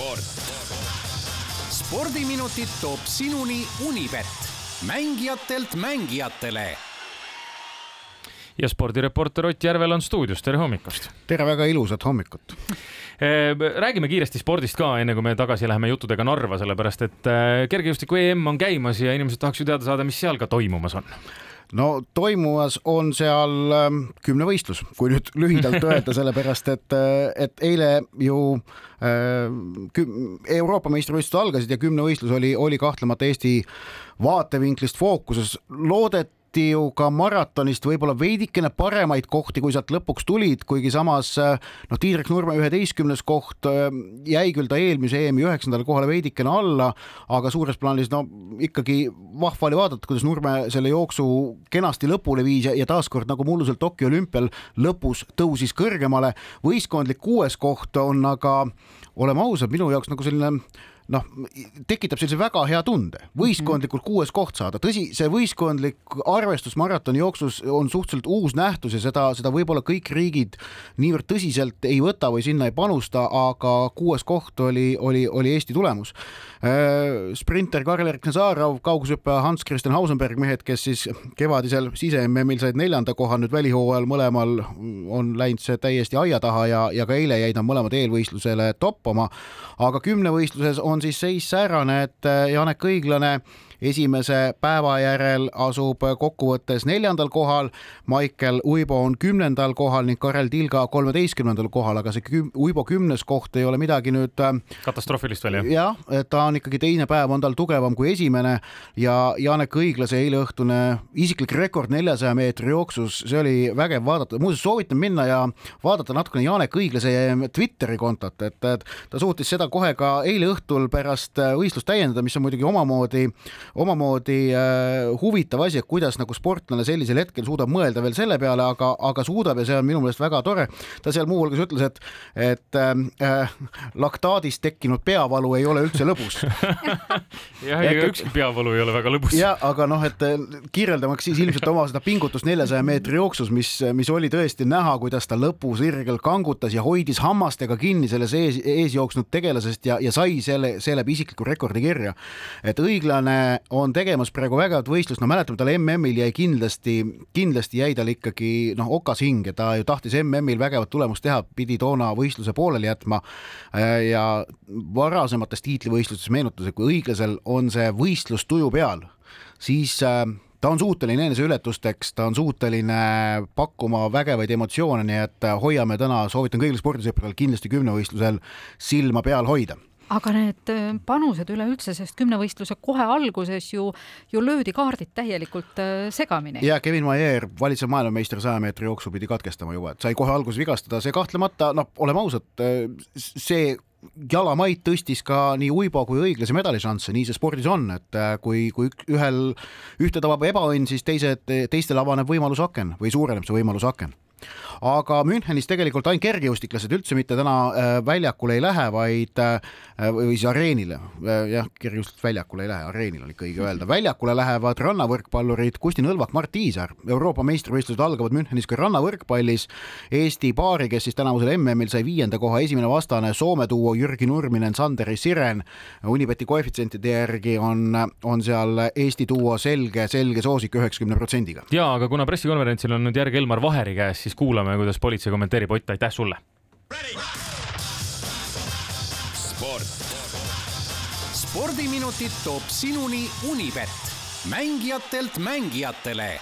sport. spordiminutid toob sinuni Unibet, mängijatelt mängijatele ja spordireporter Ott Järvel on stuudios, tere hommikust! tere, väga ilusat hommikut! Eh, räägime kiiresti spordist ka, enne kui me tagasi läheme juttudega Narva, sellepärast et eh, kergejõustiku EM on käimas ja inimesed tahaks ju teada saada, mis seal ka toimumas on no toimumas on seal ähm, kümnevõistlus, kui nüüd lühidalt öelda, sellepärast et, äh, et eile ju äh, Euroopa meistrivõistlused algasid ja kümnevõistlus oli, oli kahtlemata Eesti vaatevinklist fookuses. loodet leiti ju ka maratonist võib-olla veidikene paremaid kohti, kui sealt lõpuks tulid, kuigi samas noh, Tiidrek Nurme üheteistkümnes koht äh, jäi küll ta eelmise EM-i üheksandale kohale veidikene alla, aga suures plaanis no ikkagi vahva oli vaadata, kuidas Nurme selle jooksu kenasti lõpule viis ja, ja taaskord nagu mullusel Tokyo olümpial lõpus tõusis kõrgemale. võistkondlik kuues koht on aga, oleme ausad, minu jaoks nagu selline noh, tekitab sellise väga hea tunde, võistkondlikult kuues koht saada, tõsi, see võistkondlik arvestus maratoni jooksus on suhteliselt uus nähtus ja seda, seda võib-olla kõik riigid niivõrd tõsiselt ei võta või sinna ei panusta, aga kuues koht oli, oli, oli Eesti tulemus. Äh, sprinter Karl-Erik Nazarov, kaugushüppaja Hans-Christian Hausenberg, mehed, kes siis kevadisel sise-MM-il said neljanda koha, nüüd välihooajal mõlemal on läinud see täiesti aia taha ja, ja ka eile jäid nad mõlemad eelvõistlusele toppama, aga kümnevõistluses on siis seis säärane, et Janek Õiglane esimese päeva järel asub kokkuvõttes neljandal kohal. Maicel Uibo on kümnendal kohal ning Karel Tilga kolmeteistkümnendal kohal, aga see küm, Uibo kümnes koht ei ole midagi nüüd. Äh, katastroofilist veel jah? jah, ta on ikkagi teine päev on tal tugevam kui esimene ja Janek Õiglase eileõhtune isiklik rekord neljasaja meetri jooksus, see oli vägev vaadata, muuseas soovitan minna ja vaadata natukene Janek Õiglase Twitteri kontot, et, et ta suutis seda kohe ka eile õhtul pärast võistlust täiendada, mis on muidugi omamoodi omamoodi äh, huvitav asi, et kuidas nagu sportlane sellisel hetkel suudab mõelda veel selle peale, aga, aga suudab ja see on minu meelest väga tore. ta seal muuhulgas ütles, et, et äh, laktaadist tekkinud peavalu ei ole üldse lõbus jah, ega ükski peavalu ei ole väga lõbus. ja aga noh, et äh, kirjeldamaks siis ilmselt oma seda pingutust neljasaja meetri jooksus, mis, mis oli tõesti näha, kuidas ta lõpusirgel kangutas ja hoidis hammastega kinni selles ees, ees jooksnud tegelasest ja, ja sai selle, seeläbi isikliku rekordi kirja. et õiglane on tegemas praegu vägevat võistlust, no mäletame, tal MM-il jäi kindlasti, kindlasti jäi tal ikkagi noh, okas hinge, ta ju tahtis MM-il vägevat tulemust teha, pidi toona võistluse pooleli jätma. Ja varasemates tiitlivõistlustes meenutas, et kui õiglasel on see võistlus tuju peal, siis äh, ta on suuteline eneseületusteks, ta on suuteline pakkuma vägevaid emotsioone, nii et äh, hoiame täna, soovitan kõigil spordisõpradel kindlasti kümnevõistlusel silma peal hoida aga need äh, panused üleüldse, sest kümnevõistluse kohe alguses ju, ju löödi kaardid täielikult äh, segamini. ja Kevin Maier, valitsev maailmameister saja meetri jooksu pidi katkestama juba, et sai kohe alguses vigastada, see kahtlemata noh, oleme ausad, äh, see jalamaid tõstis ka nii uibo kui õiglase medališansse, nii see spordis on, et kui, kui ühel, ühte tabab ebaõnn, siis teised, teistel avaneb võimalusaken või suureneb see võimalusaken aga Münchenis tegelikult ainult kergejõustiklased üldse mitte täna äh, väljakule ei lähe, vaid äh, või siis areenile, äh, jah, kergejõustik väljakule ei lähe, areenil on ikka õige öelda, väljakule lähevad rannavõrkpallurid Kusti Nõlvak, Mart Tiisar. Euroopa meistrivõistlused algavad Münchenis ka rannavõrkpallis. Eesti paari, kes siis tänavusel MM-il sai viienda koha esimene vastane, Soome duo Jürgi Nurminen, Sanderi Siren. Unibeti koefitsientide järgi on, on seal Eesti duo selge, selge soosik üheksakümne protsendiga. ja aga kuna pressikonverentsil on nüüd järg Elmar Vaheri käes, siis kuulame kuulame, kuidas politsei kommenteerib. Ott, aitäh sulle! spordiminutid toob sinuni Unibet, mängijatelt mängijatele